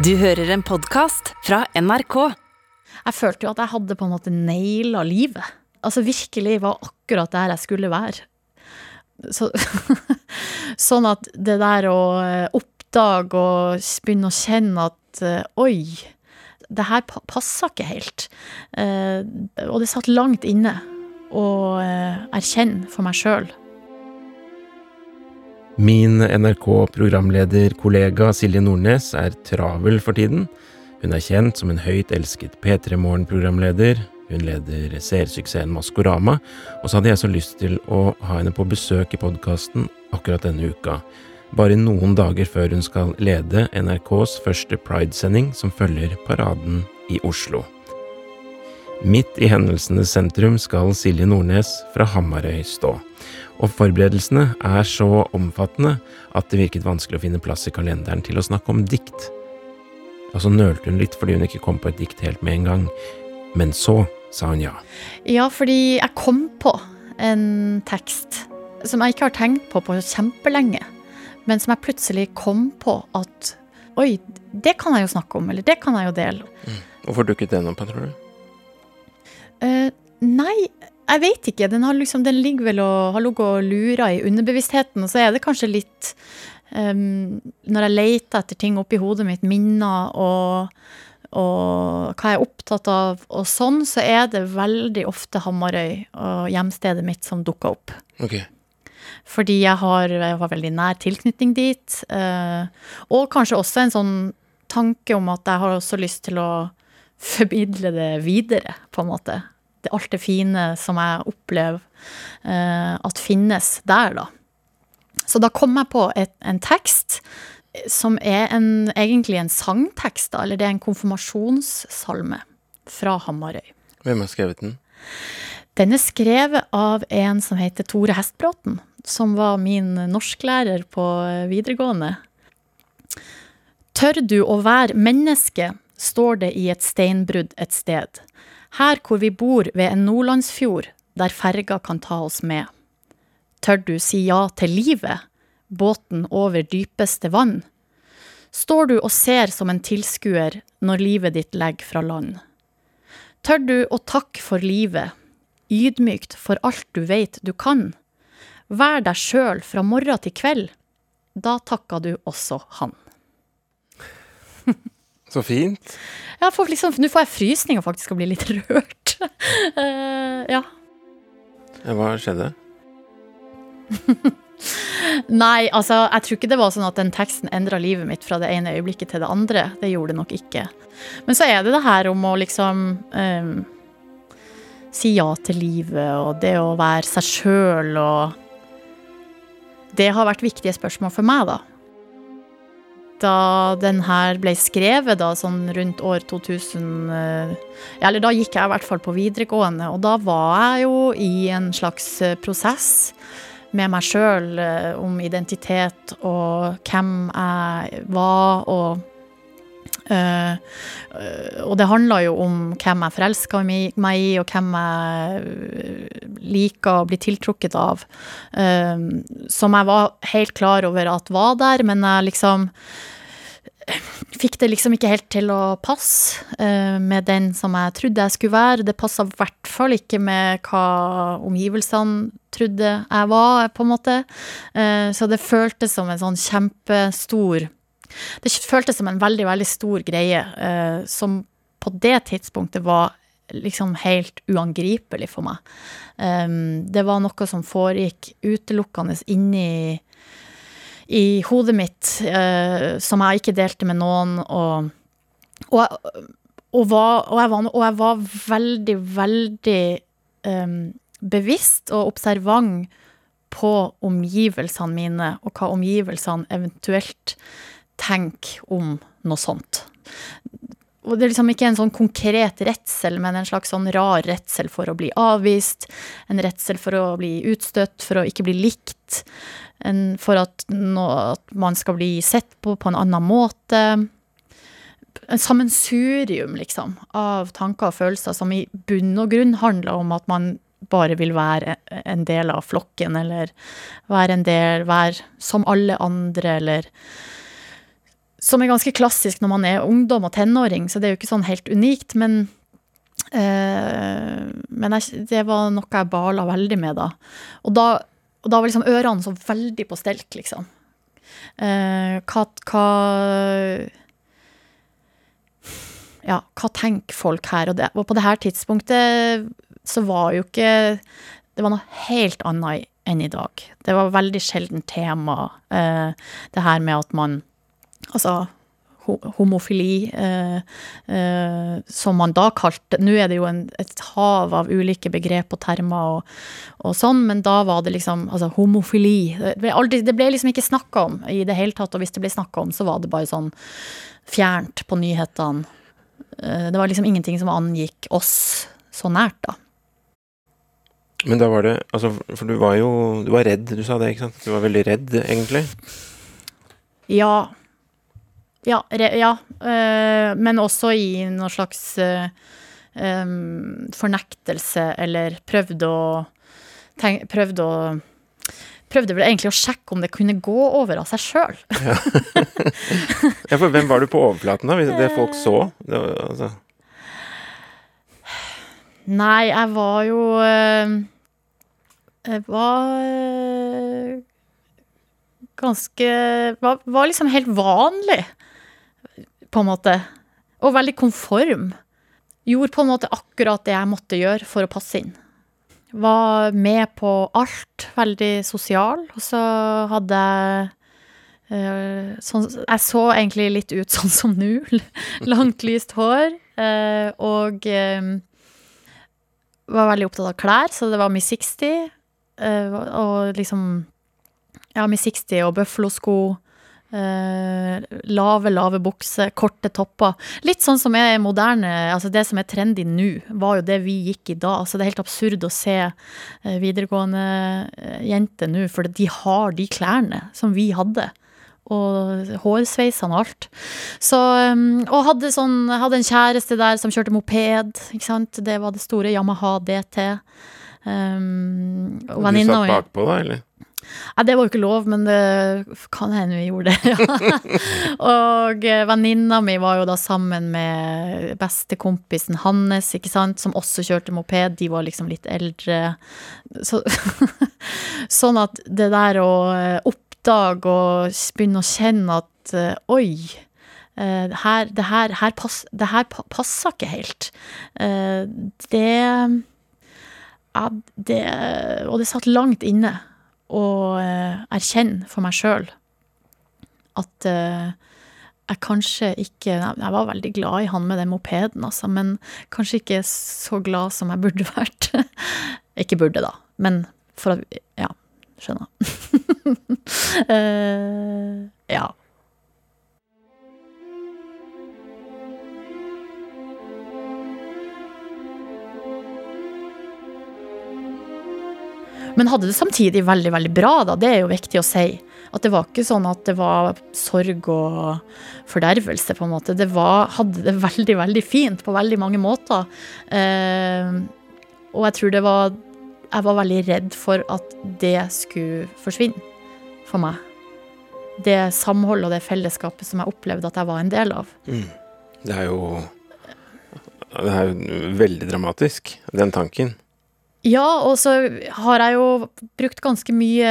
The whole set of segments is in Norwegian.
Du hører en podkast fra NRK. Jeg følte jo at jeg hadde på en måte naila livet. Altså virkelig var akkurat der jeg skulle være. Så, sånn at det der å eh, oppdage og begynne å kjenne at eh, oi, det her pa passa ikke helt. Eh, og det satt langt inne å erkjenne for meg sjøl. Min NRK-programlederkollega Silje Nordnes er travel for tiden. Hun er kjent som en høyt elsket P3 Morgen-programleder. Hun leder seersuksessen Maskorama, og så hadde jeg så lyst til å ha henne på besøk i podkasten akkurat denne uka. Bare noen dager før hun skal lede NRKs første Pride-sending, som følger paraden i Oslo. Midt i hendelsenes sentrum skal Silje Nordnes fra Hamarøy stå. Og forberedelsene er så omfattende at det virket vanskelig å finne plass i kalenderen til å snakke om dikt. Og så nølte hun litt fordi hun ikke kom på et dikt helt med en gang. Men så sa hun ja. Ja, fordi jeg kom på en tekst som jeg ikke har tenkt på på kjempelenge, men som jeg plutselig kom på at oi, det kan jeg jo snakke om, eller det kan jeg jo dele. Hvorfor dukket den opp, tror du? Eh, nei, jeg vet ikke. Den, har liksom, den ligger vel og har ligget og lura i underbevisstheten, og så er det kanskje litt um, Når jeg leter etter ting oppi hodet mitt, minner og, og hva jeg er opptatt av, og sånn, så er det veldig ofte Hamarøy og hjemstedet mitt som dukker opp. Okay. Fordi jeg har, jeg har veldig nær tilknytning dit. Uh, og kanskje også en sånn tanke om at jeg har også lyst til å formidle det videre, på en måte. Det, alt det fine som jeg opplever eh, at finnes der, da. Så da kom jeg på et, en tekst som er en, egentlig en sangtekst, da, eller det er en konfirmasjonssalme fra Hamarøy. Hvem har skrevet den? Den er skrevet av en som heter Tore Hestbråten, som var min norsklærer på videregående. Tør du å være menneske, står det i et steinbrudd et sted. Her hvor vi bor ved en nordlandsfjord, der ferga kan ta oss med. Tør du si ja til livet, båten over dypeste vann? Står du og ser som en tilskuer når livet ditt legger fra land? Tør du å takke for livet, ydmykt for alt du veit du kan? Vær deg sjøl fra morgen til kveld. Da takker du også han. Så fint. Ja, for liksom, Nå får jeg frysninger faktisk og blir litt rørt. uh, ja. Hva skjedde? Nei, altså, jeg tror ikke det var sånn at den teksten endra livet mitt fra det ene øyeblikket til det andre. Det gjorde det nok ikke. Men så er det det her om å liksom um, si ja til livet, og det å være seg sjøl, og Det har vært viktige spørsmål for meg, da. Da den her ble skrevet, da, sånn rundt år 2000 eh, Eller da gikk jeg i hvert fall på videregående, og da var jeg jo i en slags eh, prosess med meg sjøl om identitet og hvem jeg var, og eh, eh, Og det handla jo om hvem jeg forelska meg i, og hvem jeg eh, liker å bli tiltrukket av. eh, som jeg var helt klar over at var der, men jeg liksom fikk det liksom ikke helt til å passe eh, med den som jeg trodde jeg skulle være. Det passa i hvert fall ikke med hva omgivelsene trodde jeg var, på en måte. Eh, så det føltes som en sånn kjempestor Det føltes som en veldig, veldig stor greie, eh, som på det tidspunktet var liksom helt uangripelig for meg. Um, det var noe som foregikk utelukkende inni i hodet mitt, eh, som jeg ikke delte med noen, og, og, og, var, og, jeg, var, jeg var veldig, veldig um, bevisst og observant på omgivelsene mine, og hva omgivelsene eventuelt tenker om noe sånt. Og det er liksom ikke en sånn konkret redsel, men en slags sånn rar redsel for å bli avvist, en redsel for å bli utstøtt, for å ikke bli likt, en, for at, no, at man skal bli sett på på en annen måte. En sammensurium, liksom, av tanker og følelser som i bunn og grunn handler om at man bare vil være en del av flokken, eller være en del, være som alle andre, eller som er ganske klassisk når man er ungdom og tenåring, så det er jo ikke sånn helt unikt. Men, eh, men jeg, det var noe jeg bala veldig med da. Og da, og da var liksom ørene så veldig på stelk, liksom. Eh, hva, hva Ja, hva tenker folk her? Og, det, og på det her tidspunktet så var jo ikke Det var noe helt annet enn i dag. Det var veldig sjelden tema, eh, det her med at man Altså homofili, eh, eh, som man da kalte Nå er det jo en, et hav av ulike begrep og termer og, og, sånn, men da var det liksom altså homofili. Det ble, aldri, det ble liksom ikke snakka om i det hele tatt, og hvis det ble snakka om, så var det bare sånn fjernt på nyhetene. Eh, det var liksom ingenting som angikk oss så nært, da. Men da var det Altså, for du var jo Du var redd, du sa det, ikke sant? Du var veldig redd, egentlig? Ja. Ja, re, ja. Uh, men også i noen slags uh, um, fornektelse, eller prøvde å tenk, Prøvde å Prøvde vel egentlig å sjekke om det kunne gå over av seg sjøl. ja. ja, for hvem var du på overflaten, da? Hvis det folk så? Det var, altså. Nei, jeg var jo uh, Jeg var ganske var, var liksom helt vanlig på en måte. Og veldig konform. Gjorde på en måte akkurat det jeg måtte gjøre for å passe inn. Var med på alt. Veldig sosial. Og så hadde jeg uh, sånn, Jeg så egentlig litt ut sånn som nå. Langt, lyst hår. Uh, og um, var veldig opptatt av klær, så det var Miss 60. Uh, og liksom Ja, Miss 60 og bøffelosko. Uh, lave, lave bukser, korte topper. Litt sånn som er moderne, altså det som er trendy nå, var jo det vi gikk i da. Altså det er helt absurd å se uh, videregående uh, jenter nå, for de har de klærne som vi hadde. Og hårsveisene og alt. Så, og hadde, sånn, hadde en kjæreste der som kjørte moped. Ikke sant? Det var det store Yamaha DT. Um, og du satt bakpå, da, eller? Nei, det var jo ikke lov, men det kan hende vi gjorde det. Ja. og eh, venninna mi var jo da sammen med bestekompisen hans, ikke sant, som også kjørte moped. De var liksom litt eldre. Så, sånn at det der å eh, oppdage og begynne å kjenne at eh, oi, her, det, her, her pass, det her passer ikke helt. Det ja, det, og det satt langt inne å eh, erkjenne for meg sjøl at eh, jeg kanskje ikke Jeg var veldig glad i han med den mopeden, altså, men kanskje ikke så glad som jeg burde vært. ikke burde, da, men for at Ja, skjønner. uh, ja. Men hadde det samtidig veldig, veldig bra, da. Det er jo viktig å si. At det var ikke sånn at det var sorg og fordervelse, på en måte. Det var, hadde det veldig, veldig fint på veldig mange måter. Eh, og jeg tror det var Jeg var veldig redd for at det skulle forsvinne for meg. Det samholdet og det fellesskapet som jeg opplevde at jeg var en del av. Mm. Det er jo Det er jo veldig dramatisk, den tanken. Ja, og så har jeg jo brukt ganske mye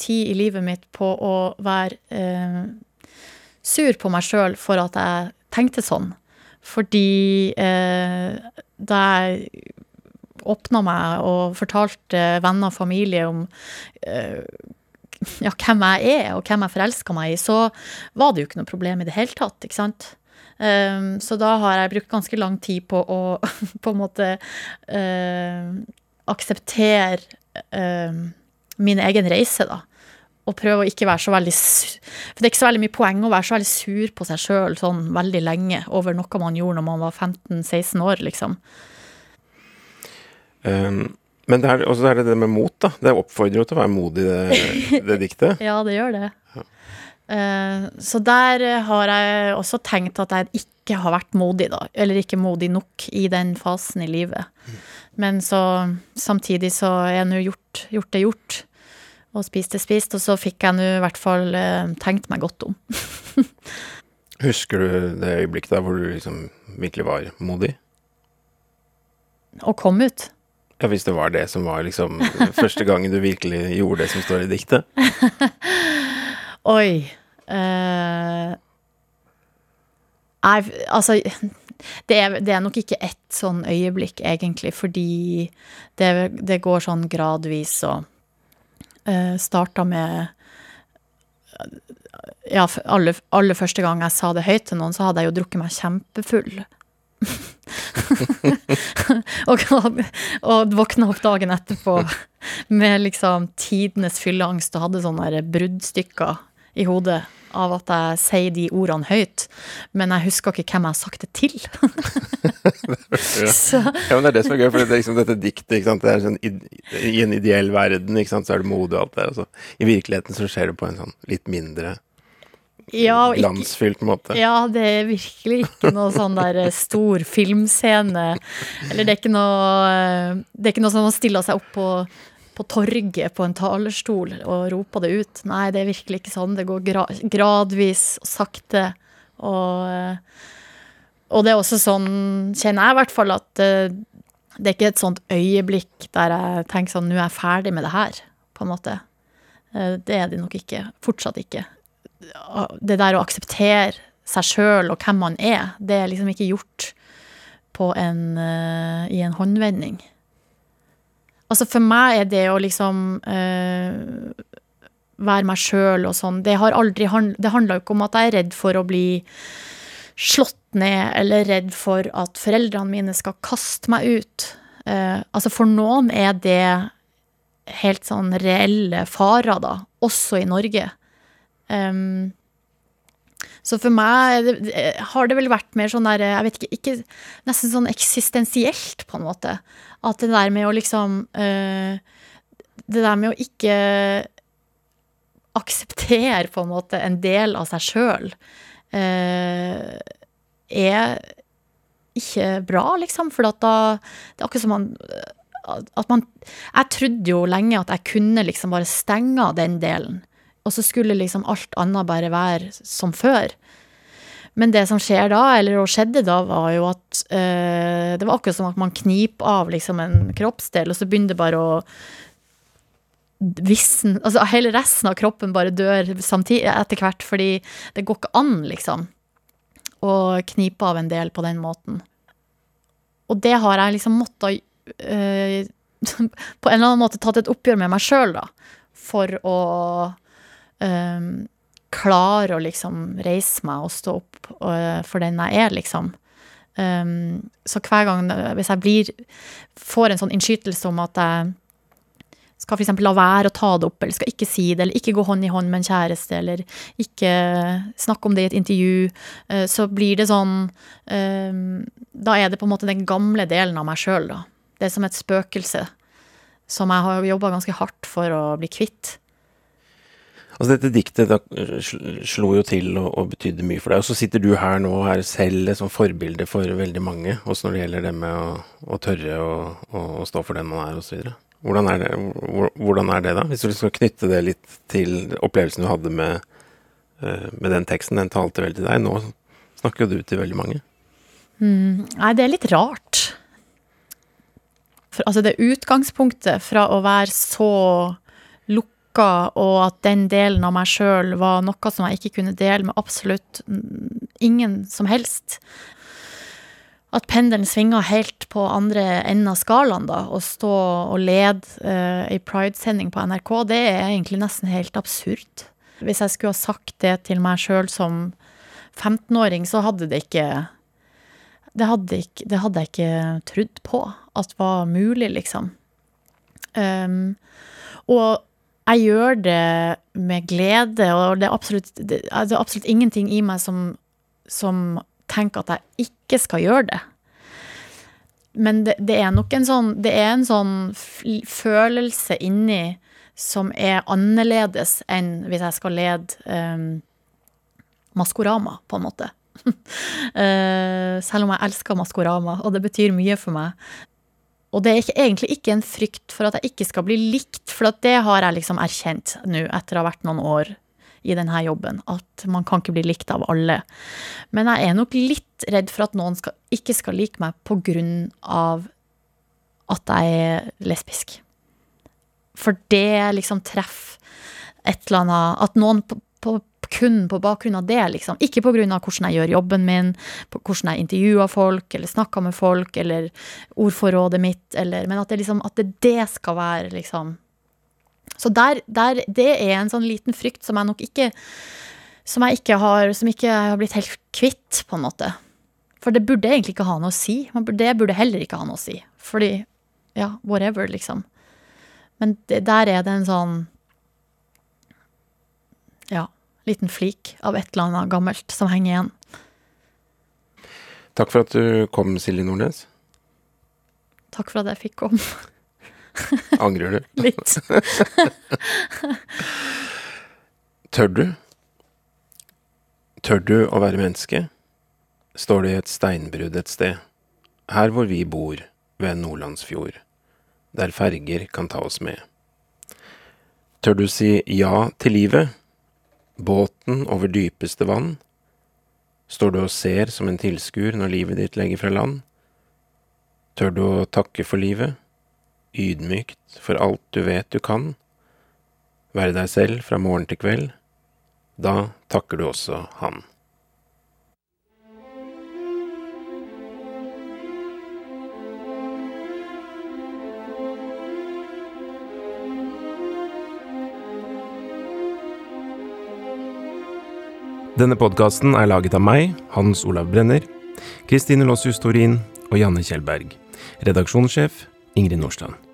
tid i livet mitt på å være eh, sur på meg sjøl for at jeg tenkte sånn. Fordi eh, da jeg åpna meg og fortalte venner og familie om eh, ja, hvem jeg er, og hvem jeg forelska meg i, så var det jo ikke noe problem i det hele tatt, ikke sant? Um, så da har jeg brukt ganske lang tid på å på en måte uh, akseptere eh, min egen reise, da. Og prøve å ikke være så veldig For det er ikke så veldig mye poeng å være så veldig sur på seg sjøl sånn veldig lenge over noe man gjorde når man var 15-16 år, liksom. Um, men det er, også er det det med mot, da. Det oppfordrer jo til å være modig, det, det diktet. ja, det gjør det. Ja. Uh, så der har jeg også tenkt at jeg ikke har vært modig, da. Eller ikke modig nok i den fasen i livet. Men så samtidig så er nå gjort, gjort det gjort. Og spist det spist. Og så fikk jeg nå i hvert fall eh, tenkt meg godt om. Husker du det øyeblikket der hvor du liksom virkelig var modig? Og kom ut. Ja, hvis det var det som var liksom første gangen du virkelig gjorde det som står i diktet? Oi. Eh, Nei, altså det er, det er nok ikke ett sånn øyeblikk, egentlig, fordi det, det går sånn gradvis og uh, starta med Ja, aller, aller første gang jeg sa det høyt til noen, så hadde jeg jo drukket meg kjempefull. og, og våkna opp dagen etterpå med liksom tidenes fylleangst og hadde sånne bruddstykker i hodet av at jeg sier de ordene høyt, men jeg husker ikke hvem jeg har sagt det til. ja. men det er det som er gøy, for det er liksom dette diktet det er sånn, I en ideell verden så er det modig og alt det der. I virkeligheten så skjer det på en sånn litt mindre ja, glansfylt måte. Ja, det er virkelig ikke noe sånn der eh, stor filmscene. Eller det er ikke noe eh, Det er ikke noe som man stiller seg opp på på torget på en talerstol og ropa det ut. Nei, det er virkelig ikke sånn. Det går gra gradvis og sakte. Og, eh, og, det er også sånn, kjenner jeg i hvert fall, at eh, det er ikke et sånt øyeblikk der jeg tenker sånn Nå er jeg ferdig med det her, på en måte. Eh, det er det nok ikke. Fortsatt ikke. Det der å akseptere seg sjøl og hvem man er, det er liksom ikke gjort en, i en håndvending. Altså for meg er det å liksom uh, være meg sjøl og sånn Det har Det handla jo ikke om at jeg er redd for å bli slått ned, eller redd for at foreldrene mine skal kaste meg ut. Uh, altså for noen er det helt sånn reelle farer, da, også i Norge. Um, så for meg det, har det vel vært mer sånn der, jeg vet ikke, ikke Nesten sånn eksistensielt, på en måte. At det der med å liksom øh, Det der med å ikke akseptere på en måte en del av seg sjøl, eh, er ikke bra, liksom. For da Det er akkurat som man at man Jeg trodde jo lenge at jeg kunne liksom bare stenge av den delen. Og så skulle liksom alt annet bare være som før. Men det som skjer da, eller skjedde da, var jo at eh, Det var akkurat som at man kniper av liksom en kroppsdel, og så begynner det bare å visne Altså hele resten av kroppen bare dør samtidig etter hvert, fordi det går ikke an, liksom, å knipe av en del på den måten. Og det har jeg liksom måttet eh, på en eller annen måte tatt et oppgjør med meg sjøl, da, for å klare å liksom reise meg og stå opp uh, for den jeg er, liksom. Um, så hver gang hvis jeg blir får en sånn innskytelse om at jeg skal f.eks. la være å ta det opp, eller skal ikke si det, eller ikke gå hånd i hånd med en kjæreste, eller ikke snakke om det i et intervju, uh, så blir det sånn um, Da er det på en måte den gamle delen av meg sjøl, da. Det er som et spøkelse som jeg har jobba ganske hardt for å bli kvitt. Altså Dette diktet da, slo jo til og, og, betydde mye for deg. Og så sitter du her nå og er selv som forbilde for veldig mange, også når det gjelder det med å, å tørre å, å, stå for den man er, osv. Hvordan, er det, hvordan er det da? Hvis du skal knytte det litt til opplevelsen du hadde med, eh, med den teksten, den talte vel til deg. Nå snakker jo du til veldig mange. Mm, nei, det er litt rart. For, altså det utgangspunktet fra å være så lukka, og at den delen av meg sjøl var noe som jeg ikke kunne dele med absolutt ingen som helst. At pendelen svinga helt på andre enden av skalaen, da, og stå og lede uh, ei Pride-sending på NRK, det er egentlig nesten helt absurd. Hvis jeg skulle ha sagt det til meg sjøl som 15-åring, så hadde det ikke det hadde, ikke, det hadde, jeg ikke trodd på at var mulig, liksom. Um, og jeg gjør det med glede, og det er absolutt, det er absolutt ingenting i meg som, som, tenker at jeg ikke skal gjøre det. Men det, det, er nok en sånn en sånn følelse inni som er annerledes enn hvis jeg skal lede um, Maskorama, på en måte. uh, selv om jeg elsker Maskorama, og det betyr mye for meg. Og det er ikke, egentlig ikke en frykt for at jeg ikke skal bli likt, for det har jeg liksom erkjent nå etter å ha vært noen år i denne jobben. At man kan ikke bli likt av alle. Men jeg er nok litt redd for at noen skal, ikke skal like meg på grunn av at jeg er lesbisk. For det liksom treffer et eller annet At noen på, på, kun på bakgrunn av det, liksom. Ikke på grunn av hvordan jeg gjør jobben min, hvordan jeg intervjuer folk, eller snakker med folk, eller ordforrådet mitt, eller Men at det liksom At det, det skal være liksom Så der, der Det er en sånn liten frykt som jeg nok ikke Som jeg ikke har Som ikke har blitt helt kvitt, på en måte. For det burde egentlig ikke ha noe å si. Det burde heller ikke ha noe å si. Fordi Ja, whatever, liksom. Men det, der er det en sånn Ja, liten flik av et eller annet gammelt som henger igjen. Takk for at du kom, Silje Nordnes. Takk for at jeg fikk komme. Angrer du? Litt. Tør du? Tør du å være menneske? Står det i et steinbrudd et sted, her hvor vi bor, ved en nordlandsfjord, der ferger kan ta oss med. Tør du si ja til livet? Båten over dypeste vann? Står du og ser som en tilskuer når livet ditt legger fra land? Tør du å takke for livet? Ydmykt for alt du vet du kan? Være deg selv fra morgen til kveld? Da takker du også Han. Denne podkasten er laget av meg, Hans Olav Brenner, Kristine Lossius Torin og Janne Kjellberg. Redaksjonssjef Ingrid Nordstrand.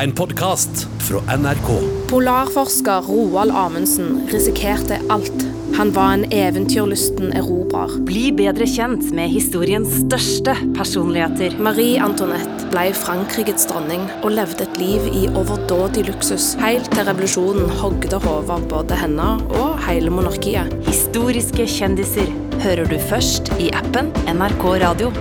En podkast fra NRK. Polarforsker Roald Amundsen risikerte alt. Han var en eventyrlysten erobrer. Bli bedre kjent med historiens største personligheter. Marie Antoinette ble Frankrikes dronning og levde et liv i overdådig luksus, helt til revolusjonen hogde hodet av både henne og hele monarkiet. Historiske kjendiser hører du først i appen NRK Radio.